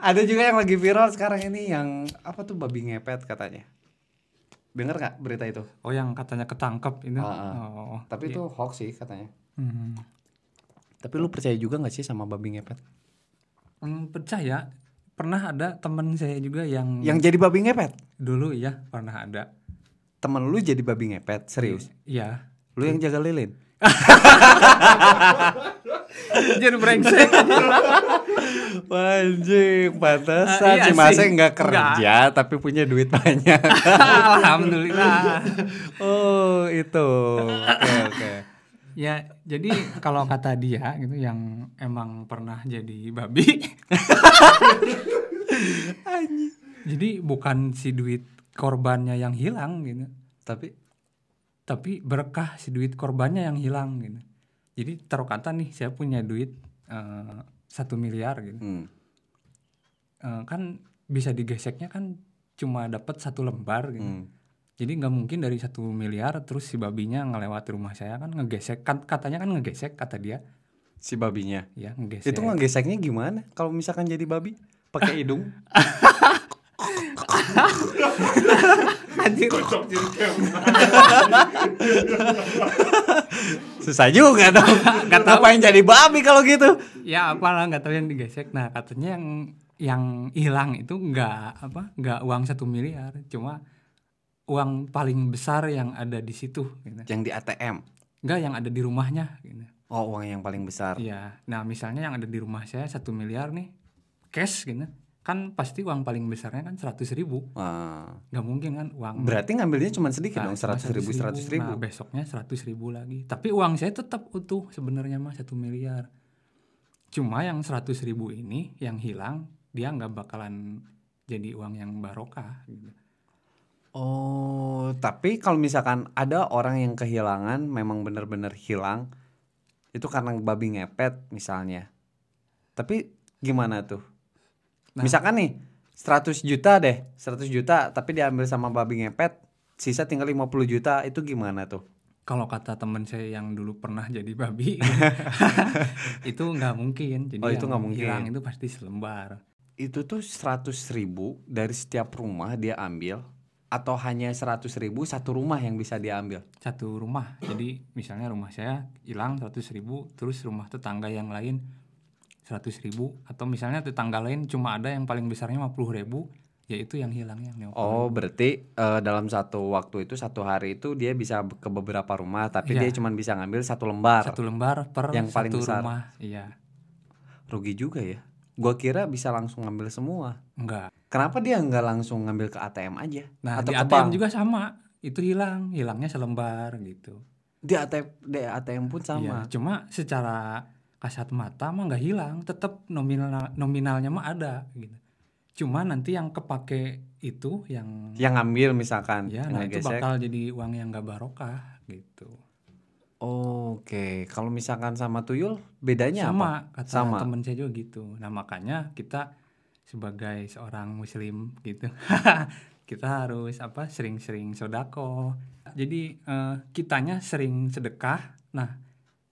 ada juga yang lagi viral sekarang ini yang apa tuh babi ngepet katanya. Dengar nggak berita itu? Oh yang katanya ketangkep itu. Ah, ah. Oh. Tapi itu hoax sih katanya. Hmm. Tapi lu percaya juga nggak sih sama babi ngepet? Hmm, percaya pernah ada teman saya juga yang, Yang jadi babi ngepet? dulu ya pernah ada. Temen lu jadi babi ngepet, serius? Iya. Lu yang jaga lilin? Jadi brengsek. Anjing, pantesan Ah, iya si Mase sih. nggak kerja tapi punya duit banyak. Alhamdulillah. oh, itu. Oke, oke. Ya, jadi kalau kata dia gitu yang emang pernah jadi babi. jadi bukan si duit korbannya yang hilang gitu, Tapi tapi berkah si duit korbannya yang hilang gitu. Jadi taruh kata nih saya punya duit eh, satu miliar gitu, hmm, Eh, kan bisa digeseknya kan cuma dapat satu lembar gitu. hmm. Jadi nggak mungkin dari satu miliar terus si babinya ngelewati rumah saya kan ngegesek kan katanya kan ngegesek kata dia si babinya. ya ngegesek. Itu ngegeseknya gimana? Kalau misalkan jadi babi pakai hidung? Anjir. Susah juga dong. Gak ngapain jadi babi kalau gitu. ya apalah nggak tahu yang digesek. Nah katanya yang yang hilang itu nggak apa nggak uang satu miliar cuma uang paling besar yang ada di situ gitu. Yang di ATM. nggak yang ada di rumahnya gitu. Oh, uang yang paling besar. Iya. Nah misalnya yang ada di rumah saya satu miliar nih cash gitu kan pasti uang paling besarnya kan seratus ribu Ah, nggak mungkin kan uang berarti ngambilnya cuma sedikit Nah, dong, seratus ribu, seratus ribu. Nah, besoknya seratus ribu lagi. Tapi uang saya tetap utuh sebenarnya mah satu miliar. Cuma yang seratus ribu ini yang hilang dia nggak bakalan jadi uang yang barokah. Gitu. Oh, tapi kalau misalkan ada orang yang kehilangan, memang benar-benar hilang, itu karena babi ngepet misalnya. Tapi gimana tuh? Nah. Misalkan nih, 100 juta deh, 100 juta, tapi diambil sama babi ngepet, sisa tinggal 50 juta, itu gimana tuh? Kalau kata teman saya yang dulu pernah jadi babi, itu nggak mungkin. Jadi Oh, itu nggak mungkin. hilang itu pasti selembar. Itu tuh 100 ribu dari setiap rumah dia ambil, atau hanya 100 ribu satu rumah yang bisa diambil? Satu rumah. Jadi misalnya rumah saya hilang seratus ribu, terus rumah tetangga yang lain seratus ribu, atau misalnya tetangga lain cuma ada yang paling besarnya 50 ribu, yaitu yang hilang yang 50 Oh, berarti eh, dalam satu waktu itu satu hari itu dia bisa ke beberapa rumah, tapi Iya. dia cuma bisa ngambil satu lembar. satu lembar per Yang paling satu besar. rumah iya Rugi juga ya. Gua kira bisa langsung ngambil semua. enggak Kenapa dia nggak langsung ngambil ke ATM aja? nah Atau di ATM bank? juga sama itu hilang hilangnya selembar gitu Di ATM, di ATM pun sama. Iya, cuma secara kasat mata mah nggak hilang tetap nominal nominalnya mah ada gitu. Cuma nanti yang kepake itu yang Yang ngambil misalkan, ya yang nah itu bakal jadi uang yang nggak barokah gitu. Oke, kalau misalkan sama tuyul bedanya apa? sama kata Sama. temen saya juga gitu. Nah makanya kita sebagai seorang muslim gitu kita harus apa sering-sering sodako. Jadi eh, kitanya sering sedekah. Nah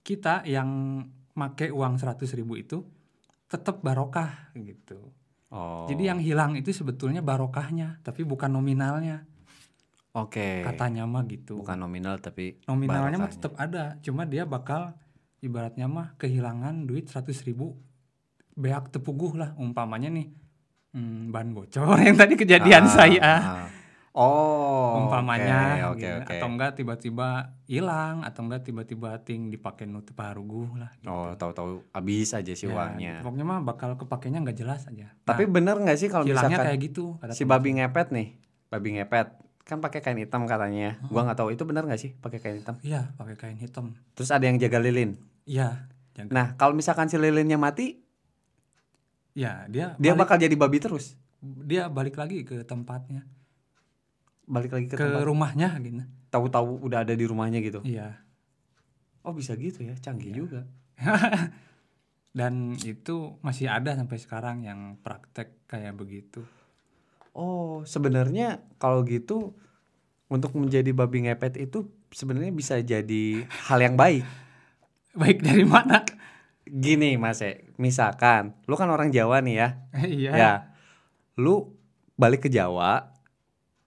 kita yang make uang 100.000 ribu itu tetap barokah gitu Oh. jadi yang hilang itu sebetulnya barokahnya tapi bukan nominalnya Oke. katanya mah gitu Bukan nominal tapi nominalnya mah tetap ada cuma dia bakal ibaratnya mah kehilangan duit 100.000 ribu beak tepuguh lah umpamanya nih hmm, ban bocor yang tadi kejadian Ah, saya ah. Oh. umpamanya oke, gitu. oke, oke. atau enggak tiba-tiba hilang atau enggak tiba-tiba ting dipakai nutup paruguh lah gitu. Oh, tahu-tahu habis aja sih Ya, uangnya. pokoknya mah bakal kepakainya nggak jelas aja Tapi bener nggak sih kalau misalkan kayak gitu kata si babi ngepet nih, babi ngepet kan pakai kain hitam katanya. Gua nggak tahu itu benar nggak sih pakai kain hitam. iya pakai kain hitam Terus ada yang jaga lilin. iya. Nah, kalau misalkan si lilinnya mati, ya dia dia balik, bakal jadi babi terus. dia balik lagi ke tempatnya Balik lagi ke, ke tempat. rumahnya gitu Tahu-tahu udah ada di rumahnya gitu. iya Oh, bisa gitu ya. Canggih Iya. juga. dan itu masih ada sampai sekarang yang praktek kayak begitu Oh, sebenarnya kalau gitu untuk menjadi babi ngepet itu sebenarnya bisa jadi hal yang baik. Baik dari mana? Gini Mas, E, misalkan lu kan orang Jawa nih ya. iya. Ya. Lu balik ke Jawa.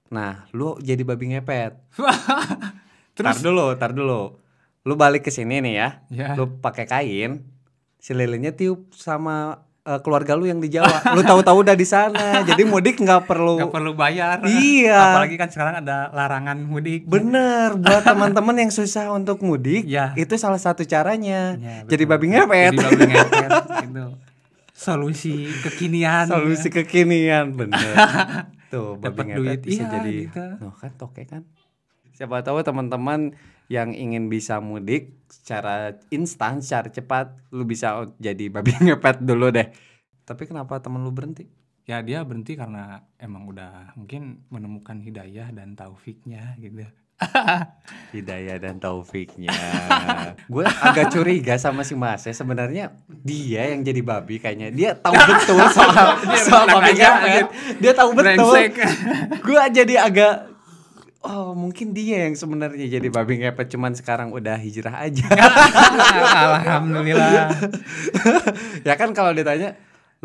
Nah, lu jadi babi ngepet. Tar Terus dulu, tar dulu. Lu balik ke sini nih ya. ya. Lu pakai kain, si lilinnya tiup sama eh, keluarga lu yang di Jawa. lu tahu-tahu udah di sana. Jadi mudik nggak perlu nggak perlu bayar. Iya. Apalagi kan sekarang ada larangan mudik. Bener, buat teman-teman yang susah untuk mudik, Ya. itu salah satu caranya. Ya, Jadi betul. babi ngepet. Jadi babi ngepet itu solusi kekinian. Solusi kekinian, bener. Tuh, babi Dapat ngepet duit, bisa iya, jadi. gitu. Noh, kan toke kan. Siapa tahu teman-teman yang ingin bisa mudik secara instan, secara cepat, lu bisa jadi babi ngepet dulu deh. Tapi kenapa temen lu berhenti? Ya dia berhenti karena emang udah mungkin menemukan hidayah dan taufiknya gitu. Hidayah dan taufiknya. gue agak curiga sama si Mas ya. Sebenarnya dia yang jadi babi kayaknya. Dia tahu betul soal soal babi ngepet. Dia tahu betul. Gue jadi agak Oh mungkin dia yang sebenarnya jadi babi ngepet cuman sekarang udah hijrah aja. Alhamdulillah. ya kan kalau ditanya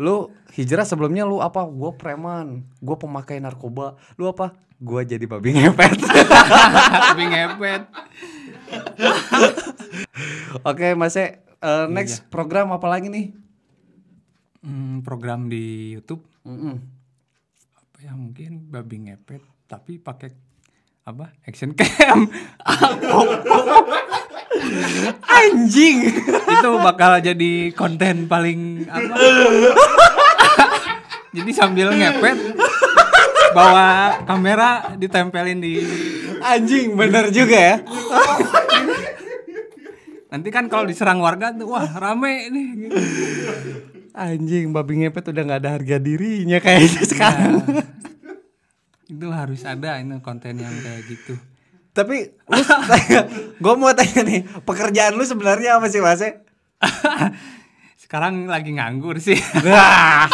lu hijrah sebelumnya lu apa? Gue preman, gue pemakai narkoba. Lu apa? Gue jadi babi ngepet. Babi ngepet. Oke Mas E, eh, next program apa lagi nih? Hmm, program di YouTube Mm-mm. apa ya mungkin babi ngepet tapi pakai apa action cam Anjing. itu bakal jadi konten paling apa jadi sambil ngepet bawa kamera ditempelin di Anjing bener juga ya. nanti kan kalau diserang warga tuh wah rame nih. Anjing babi ngepet udah nggak ada harga dirinya kayaknya sekarang. Itu harus ada ini konten yang kayak gitu Tapi lu gue mau tanya nih, pekerjaan lu sebenarnya apa sih Mas? Sekarang lagi nganggur sih Nah,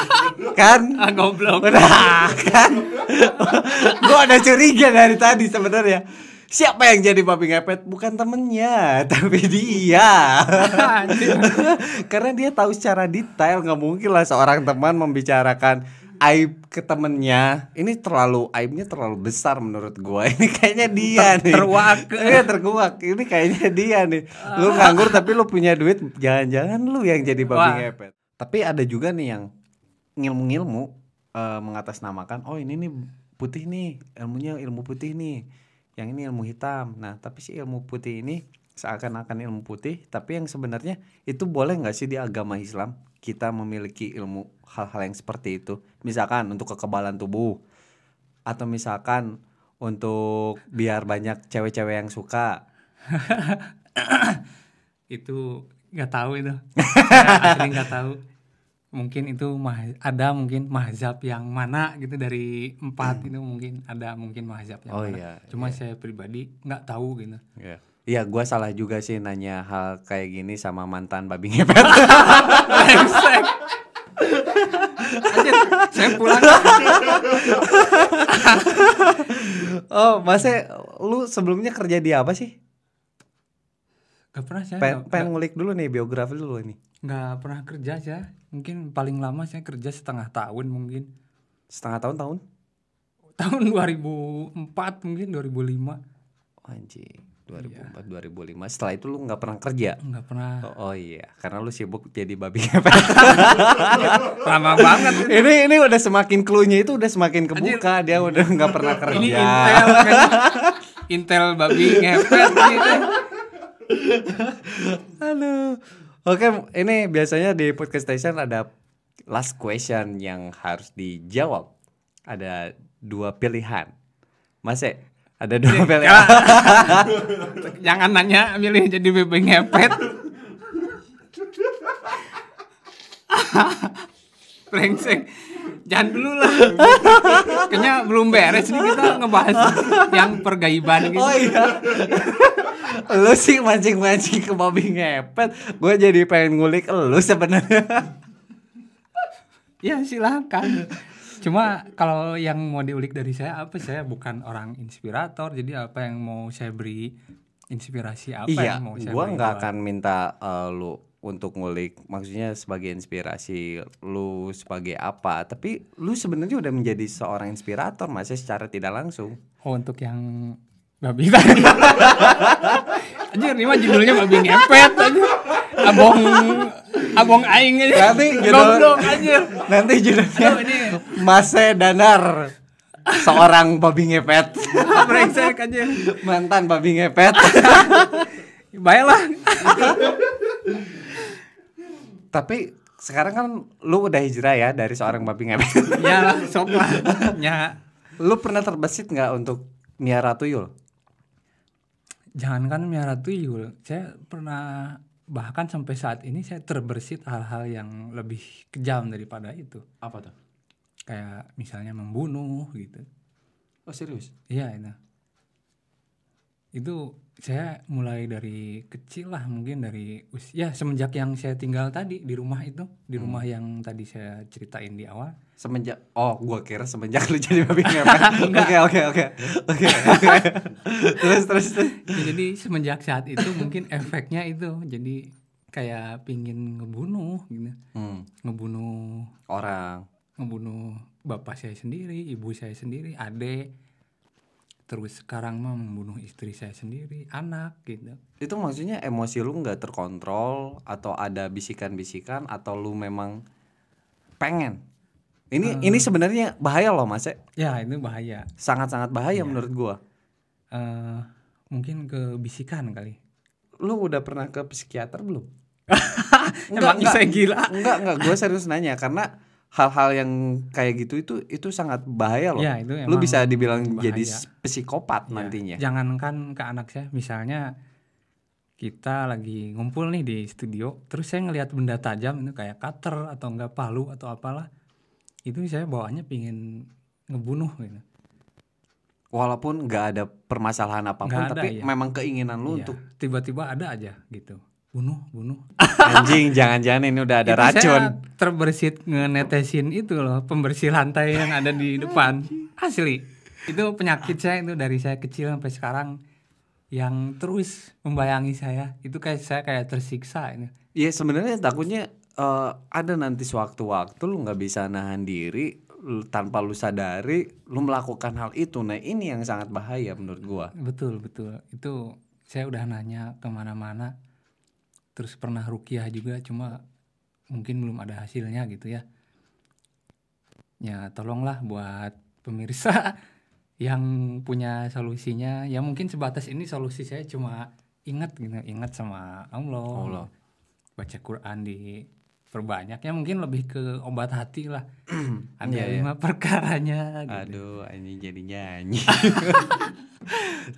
kan? ah goblok Nah, kan? gue ada curiga dari tadi sebenarnya. Siapa yang jadi babi ngepet? Bukan temennya, tapi dia. Karena dia tahu secara detail nggak mungkin lah seorang teman membicarakan aib ke temennya. Ini terlalu aibnya terlalu besar menurut gua. Ini kayaknya dia nih. terkuak. Iya terkuak. Ini kayaknya dia nih. Lu nganggur tapi lu punya duit, jangan-jangan lu yang jadi babi Wah. ngepet. Tapi ada juga nih yang ngilmu-ngilmu eh, mengatasnamakan, oh ini nih putih nih, ilmunya ilmu putih nih. Yang ini ilmu hitam. Nah, tapi si ilmu putih ini seakan-akan ilmu putih, tapi yang sebenarnya itu boleh nggak sih di agama Islam kita memiliki ilmu hal-hal yang seperti itu? Misalkan untuk kekebalan tubuh atau misalkan untuk biar banyak cewek-cewek yang suka. itu nggak tahu itu asli nggak tahu mungkin itu ada mungkin mazhab yang mana gitu dari empat itu mungkin ada mungkin mazhab yang Oh mana. iya, cuma saya pribadi nggak tahu gitu Iya. Iya, gua salah juga sih nanya hal kayak gini sama mantan babi ngepet. Anjir, saya pulang oh, Masnya lu sebelumnya kerja di apa sih? Gak pernah saya nggak- pengen ngulik dulu nih biografi dulu ini. nggak pernah kerja saya mungkin paling lama saya kerja setengah tahun mungkin Setengah tahun tahun? tahun 2004 mungkin 2005 Oh, anjing. 2004 2005. Setelah itu lu nggak pernah kerja. nggak pernah Oh, oh iya, karena lu sibuk jadi babi ngepet. lama banget ini ini udah semakin clue-nya itu udah semakin kebuka, dia udah nggak pernah kerja. ini intel kayaknya intel babi ngepet gitu Aduh. Oke, ini biasanya di podcast station ada last question yang harus dijawab. Ada dua pilihan. Mas E, ada dua pilihan. jangan nanya milih jadi babi ngepet brengsek jangan dulu lah kayaknya belum beres nih kita ngebahas yang pergaiban gitu Oh iya. lu sih mancing-mancing ke babi ngepet. Gue jadi pengen ngulik lu sebenarnya. ya silakan cuma kalau yang mau diulik dari saya apa saya bukan orang inspirator jadi apa yang mau saya beri inspirasi apa iya, yang mau saya gua nggak akan minta eh, lu untuk ngulik, maksudnya sebagai inspirasi lu sebagai apa, tapi lu sebenarnya udah menjadi seorang inspirator mas ya, secara tidak langsung. Oh untuk yang babi tadi. Anjir ini mah judulnya babi ngepet aja. Abong abong aing aja. Nanti judul- anjir. Nanti judulnya Mase Danar, seorang babi ngepet, brengsek aja. mantan babi ngepet. Baiklah. tapi sekarang kan lu udah hijrah ya dari seorang babi ngepet. Ya lah, sok lah. Ya lu pernah terbesit nggak untuk miara tuyul? jangankan miara tuyul, saya pernah bahkan sampai saat ini saya terbersit hal-hal yang lebih kejam daripada itu. Apa tuh? Kayak misalnya membunuh gitu. Oh serius? Iya itu. Itu saya mulai dari kecil lah mungkin dari usia semenjak yang saya tinggal tadi di rumah itu di rumah yang tadi saya ceritain di awal. Semenjak oh gua kira semenjak lu jadi babi ngepet. Oke oke oke. Oke oke. Terus terus terus. Ya, jadi semenjak saat itu mungkin efeknya itu jadi kayak pingin ngebunuh gitu Hmm, ngebunuh orang. ngebunuh bapak saya sendiri ibu saya sendiri adik terus sekarang mah membunuh istri saya sendiri anak gitu Itu maksudnya emosi lu nggak terkontrol atau ada bisikan-bisikan atau lu memang pengen? Ini ini sebenarnya bahaya loh Mas. ya. ya itu bahaya Sangat-sangat bahaya menurut gua. eh mungkin ke bisikan kali Lu udah pernah ke psikiater belum? Emang saya gila? Enggak, enggak, gue serius nanya karena hal-hal yang kayak gitu itu itu sangat bahaya loh. Ya, itu Lu bisa dibilang bahaya. jadi psikopat Ya, nantinya. jangankan ke anak saya misalnya kita lagi ngumpul nih di studio terus saya ngelihat benda tajam itu kayak cutter atau enggak palu atau apalah itu saya bawaannya pingin ngebunuh gitu Walaupun nggak ada permasalahan apa pun, Nggak ada, tapi iya. memang keinginan lu Iya, untuk tiba-tiba ada aja gitu bunuh bunuh. Anjing, jangan-jangan ini udah ada Itu racun. saya terbersit ngenetesin itu loh pembersih lantai yang ada di depan. Asli. Itu penyakit saya itu dari saya kecil sampai sekarang yang terus membayangi saya. Itu kayak saya kayak tersiksa ini. Iya sebenarnya takutnya eh, ada nanti sewaktu-waktu lu nggak bisa nahan diri lu- tanpa lu sadari lu melakukan hal itu. Nah ini yang sangat bahaya menurut gua. betul betul. Itu saya udah nanya ke mana-mana terus pernah rukiah juga cuma mungkin belum ada hasilnya gitu ya ya tolonglah buat pemirsa yang punya solusinya ya mungkin sebatas ini solusi saya cuma ingat gitu ingat sama Allah, Allah. baca Quran di perbanyak ya mungkin lebih ke obat hati lah ada Iya, iya. lima perkaranya gitu. Aduh, ini jadi nyanyi.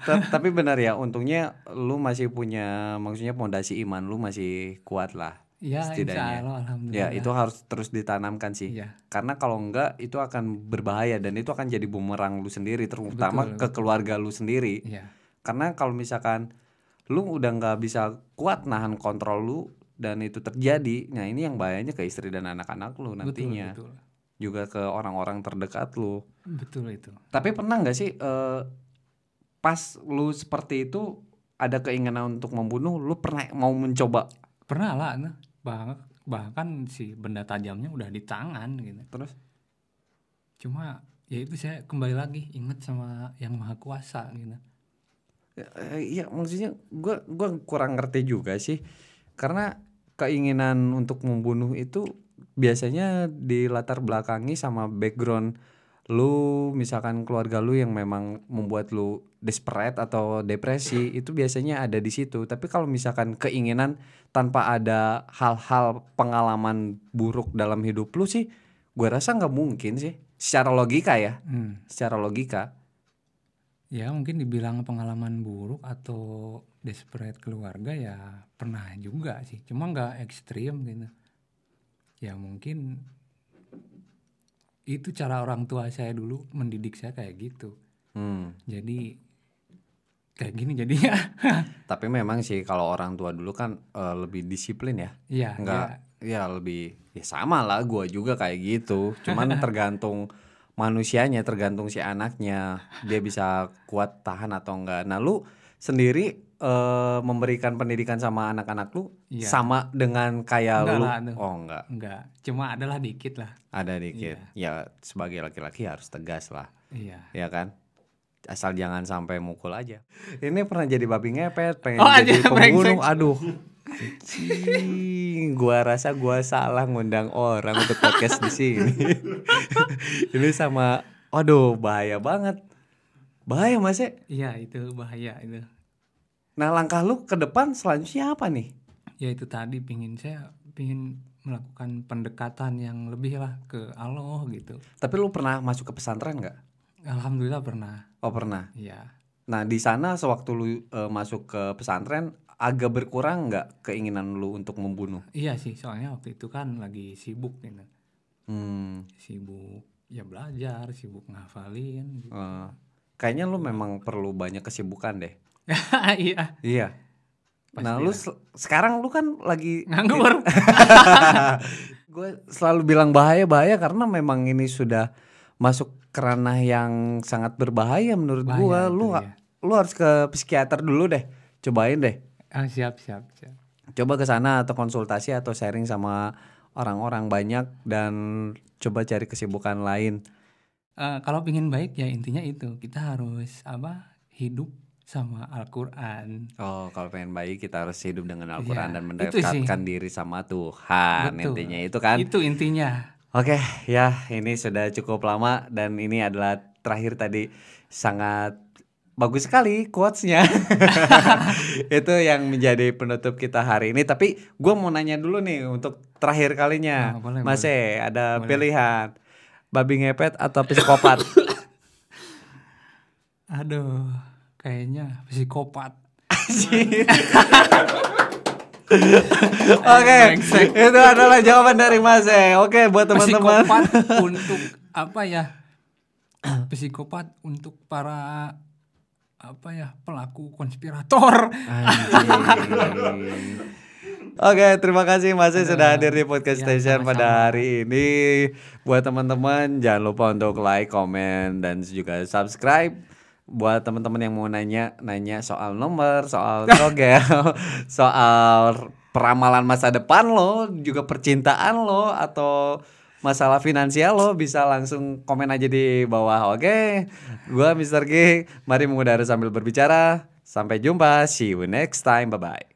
Ta- Tapi benar ya, untungnya lu masih punya, maksudnya pondasi iman lu masih kuat lah. ya insya setidaknya. Allah alhamdulillah Ya, itu harus terus ditanamkan sih. Iya. Karena kalau enggak itu akan berbahaya dan itu akan jadi bumerang lu sendiri, terutama Betul, ke keluarga lu sendiri. Iya. Karena kalau misalkan lu udah nggak bisa kuat nahan kontrol lu dan itu terjadi, nah ini yang bahayanya ke istri dan anak-anak lu nantinya, betul juga ke orang-orang terdekat lu. betul itu Tapi pernah nggak sih eh, pas lu seperti itu ada keinginan untuk membunuh, lu pernah mau mencoba pernah lah nah. bah bahkan si benda tajamnya udah di tangan gitu terus? cuma ya itu saya kembali lagi ingat sama yang maha kuasa gitu Iya maksudnya gua gua kurang ngerti juga sih karena keinginan untuk membunuh itu biasanya dilatar belakangi sama background lu misalkan keluarga lu yang memang membuat lu desperate atau depresi itu biasanya ada di situ. Tapi kalau misalkan keinginan tanpa ada hal-hal pengalaman buruk dalam hidup lu sih gue rasa nggak mungkin sih. Secara logika ya. Hmm. secara logika. Ya mungkin dibilang pengalaman buruk atau desperate keluarga ya pernah juga sih. Cuma nggak ekstrim gitu. Ya mungkin itu cara orang tua saya dulu mendidik saya kayak gitu. Hmm. jadi kayak gini jadinya Tapi memang sih kalau orang tua dulu kan eh, lebih disiplin ya. Iya, Enggak ya lebih ya sama lah gua juga kayak gitu. Cuman tergantung manusianya, tergantung si anaknya dia bisa kuat tahan atau enggak. Nah, lu sendiri eh, memberikan pendidikan sama anak-anak lu Iya. sama dengan kayak Enggak lu? lah. Oh enggak, Enggak, cuma adalah dikit lah. ada dikit. Ya sebagai laki-laki harus tegas lah, Iya. ya kan? Asal jangan sampai mukul aja. Ini pernah jadi babi ngepet, pengen Oh, jadi pembunuh. Aduh. Cing, gua rasa gua salah ngundang orang untuk podcast di sini. Ini sama aduh bahaya banget. Bahaya Mas ya. Iya, itu bahaya itu. Nah, langkah lu ke depan selanjutnya apa nih? Ya itu tadi pingin saya pingin melakukan pendekatan yang lebih lah ke Allah gitu. Tapi lu pernah masuk ke pesantren nggak? Alhamdulillah pernah. Oh, pernah. Iya. Nah, di sana sewaktu lu eh, masuk ke pesantren agak berkurang nggak keinginan lu untuk membunuh? Iya sih, soalnya waktu itu kan lagi sibuk gitu. Hmm. Sibuk ya belajar, sibuk ngafalin gitu. eh, kayaknya lu memang perlu banyak kesibukan deh. iya, Iya. Nah, lu sekarang lu kan lagi nganggur. gue selalu bilang bahaya bahaya karena memang ini sudah masuk ke ranah yang sangat berbahaya menurut Bahaya gua. Lu iya. lu harus ke psikiater dulu deh. Cobain deh. Ah, siap, siap, siap. Coba ke sana atau konsultasi atau sharing sama orang-orang banyak dan coba cari kesibukan lain. Eh, kalau pingin baik ya intinya itu kita harus apa hidup sama Al-Quran. Oh, kalau pengen baik kita harus hidup dengan Al-Qur'an Iya, dan mendekatkan diri sama Tuhan. Betul. Intinya itu kan. Itu intinya. Oke, ya ini sudah cukup lama dan ini adalah terakhir tadi sangat bagus sekali quotes-nya. itu yang menjadi penutup kita hari ini. Tapi gue mau nanya dulu nih untuk terakhir kalinya, Ah, boleh, Mas E, ada pilihan babi ngepet atau psikopat? Aduh, kayaknya psikopat. Oke, itu adalah jawaban dari Mas E. Oke, buat teman-teman. Psikopat untuk apa ya? Psikopat untuk para apa ya pelaku konspirator. Oke, terima kasih Mas E sudah hadir di podcast Ya, station sama-sama. pada hari ini. Buat teman-teman jangan lupa untuk like, komen dan juga subscribe. Buat teman-teman yang mau nanya nanya soal nomor, soal togel, soal peramalan masa depan lo, juga percintaan lo atau masalah finansial lo bisa langsung komen aja di bawah. Oke. Gua Mr. G, mari mengudara sambil berbicara. Sampai jumpa. See you next time. Bye bye.